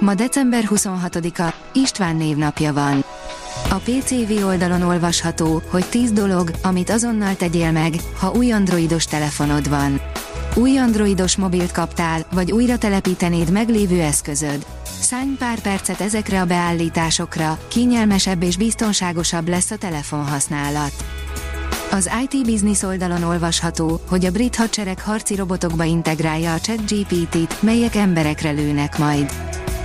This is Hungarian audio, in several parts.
Ma december 26-a, István névnapja van. A PCV oldalon olvasható, hogy 10 dolog, amit azonnal tegyél meg, ha új androidos telefonod van. Új androidos mobilt kaptál, vagy újra telepítenéd meglévő eszközöd. Szállj pár percet ezekre a beállításokra, kényelmesebb és biztonságosabb lesz a telefonhasználat. Az IT Business oldalon olvasható, hogy a brit hadsereg harci robotokba integrálja a ChatGPT-t, melyek emberekre lőnek majd.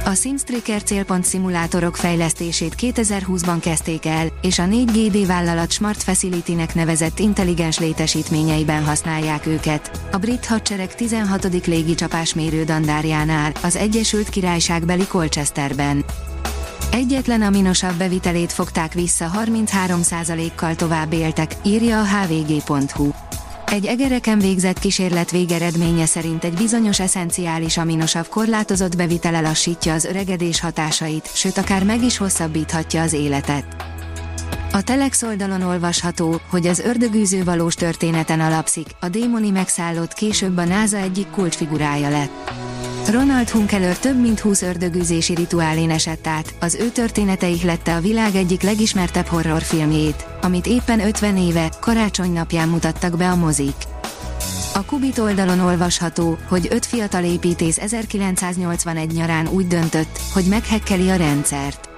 A SimStricker célpont szimulátorok fejlesztését 2020-ban kezdték el, és a 4GD vállalat Smart Facility-nek nevezett intelligens létesítményeiben használják őket. A brit hadsereg 16. légicsapásmérő dandárjánál, az Egyesült Királyságbeli Colchesterben. Egyetlen aminosabb bevitelét fogták vissza 33%-kal tovább éltek, írja a hvg.hu. Egy egereken végzett kísérlet végeredménye szerint egy bizonyos eszenciális aminosav korlátozott bevitele lassítja az öregedés hatásait, sőt akár meg is hosszabbíthatja az életet. A Telex oldalon olvasható, hogy az ördögűző valós történeten alapszik, a démoni megszállott később a NASA egyik kulcsfigurája lett. Ronald Hunkeler több mint 20 ördögűzési rituálén esett át, az ő története ihlette a világ egyik legismertebb horrorfilmjét, amit éppen 50 éve, karácsony napján mutattak be a mozik. A Kubit oldalon olvasható, hogy öt fiatal építész 1981 nyarán úgy döntött, hogy meghekkeli a rendszert.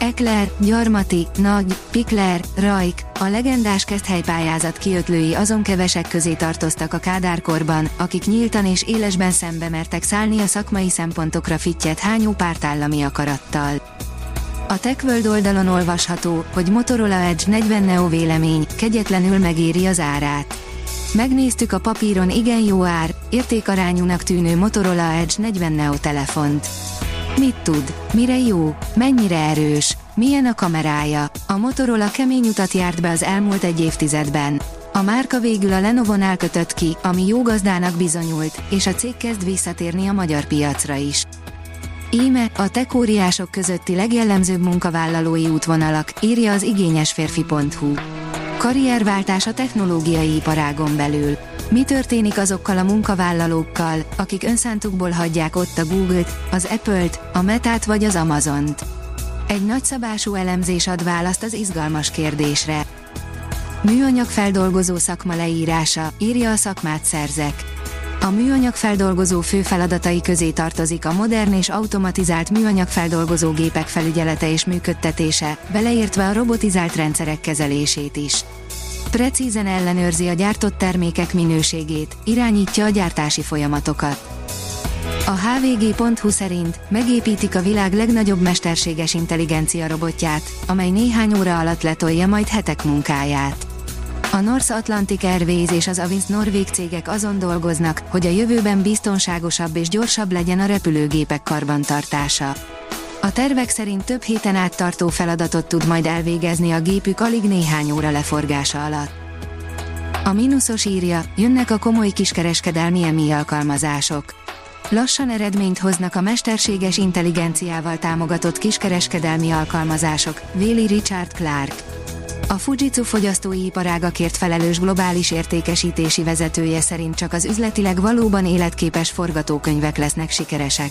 Ekler, Gyarmati, Nagy, Pikler, Rajk, a legendás kezdhelypályázat kiötlői azon kevesek közé tartoztak a kádárkorban, akik nyíltan és élesben szembe mertek szállni a szakmai szempontokra fittyet hányó pártállami akarattal. A TechWorld oldalon olvasható, hogy Motorola Edge 40 Neo vélemény, kegyetlenül megéri az árát. Megnéztük a papíron igen jó ár, értékarányúnak tűnő Motorola Edge 40 Neo telefont. Mit tud? Mire jó? Mennyire erős? Milyen a kamerája? A Motorola kemény utat járt be az elmúlt egy évtizedben. A márka végül a Lenovo-nál kötött ki, ami jó gazdának bizonyult, és a cég kezd visszatérni a magyar piacra is. Íme, a tekóriások közötti legjellemzőbb munkavállalói útvonalak, írja az igényesférfi.hu. Karrierváltás a technológiai iparágon belül. Mi történik azokkal a munkavállalókkal, akik önszántukból hagyják ott a Google-t, az Apple-t, a Metát vagy az Amazont? Egy nagyszabású elemzés ad választ az izgalmas kérdésre. Műanyag feldolgozó szakma leírása, írja a szakmát szerzek. A műanyagfeldolgozó fő feladatai közé tartozik a modern és automatizált műanyagfeldolgozó gépek felügyelete és működtetése, beleértve a robotizált rendszerek kezelését is. Precízen ellenőrzi a gyártott termékek minőségét, irányítja a gyártási folyamatokat. A hvg.hu szerint megépítik a világ legnagyobb mesterséges intelligencia robotját, amely néhány óra alatt letolja majd hetek munkáját. A North Atlantic Airways és az Avins norvég cégek azon dolgoznak, hogy a jövőben biztonságosabb és gyorsabb legyen a repülőgépek karbantartása. A tervek szerint több héten át tartó feladatot tud majd elvégezni a gépük alig néhány óra leforgása alatt. A mínuszos írja, jönnek a komoly kiskereskedelmi EMI alkalmazások. Lassan eredményt hoznak a mesterséges intelligenciával támogatott kiskereskedelmi alkalmazások, véli Richard Clark. A Fujitsu fogyasztói iparágakért felelős globális értékesítési vezetője szerint csak az üzletileg valóban életképes forgatókönyvek lesznek sikeresek.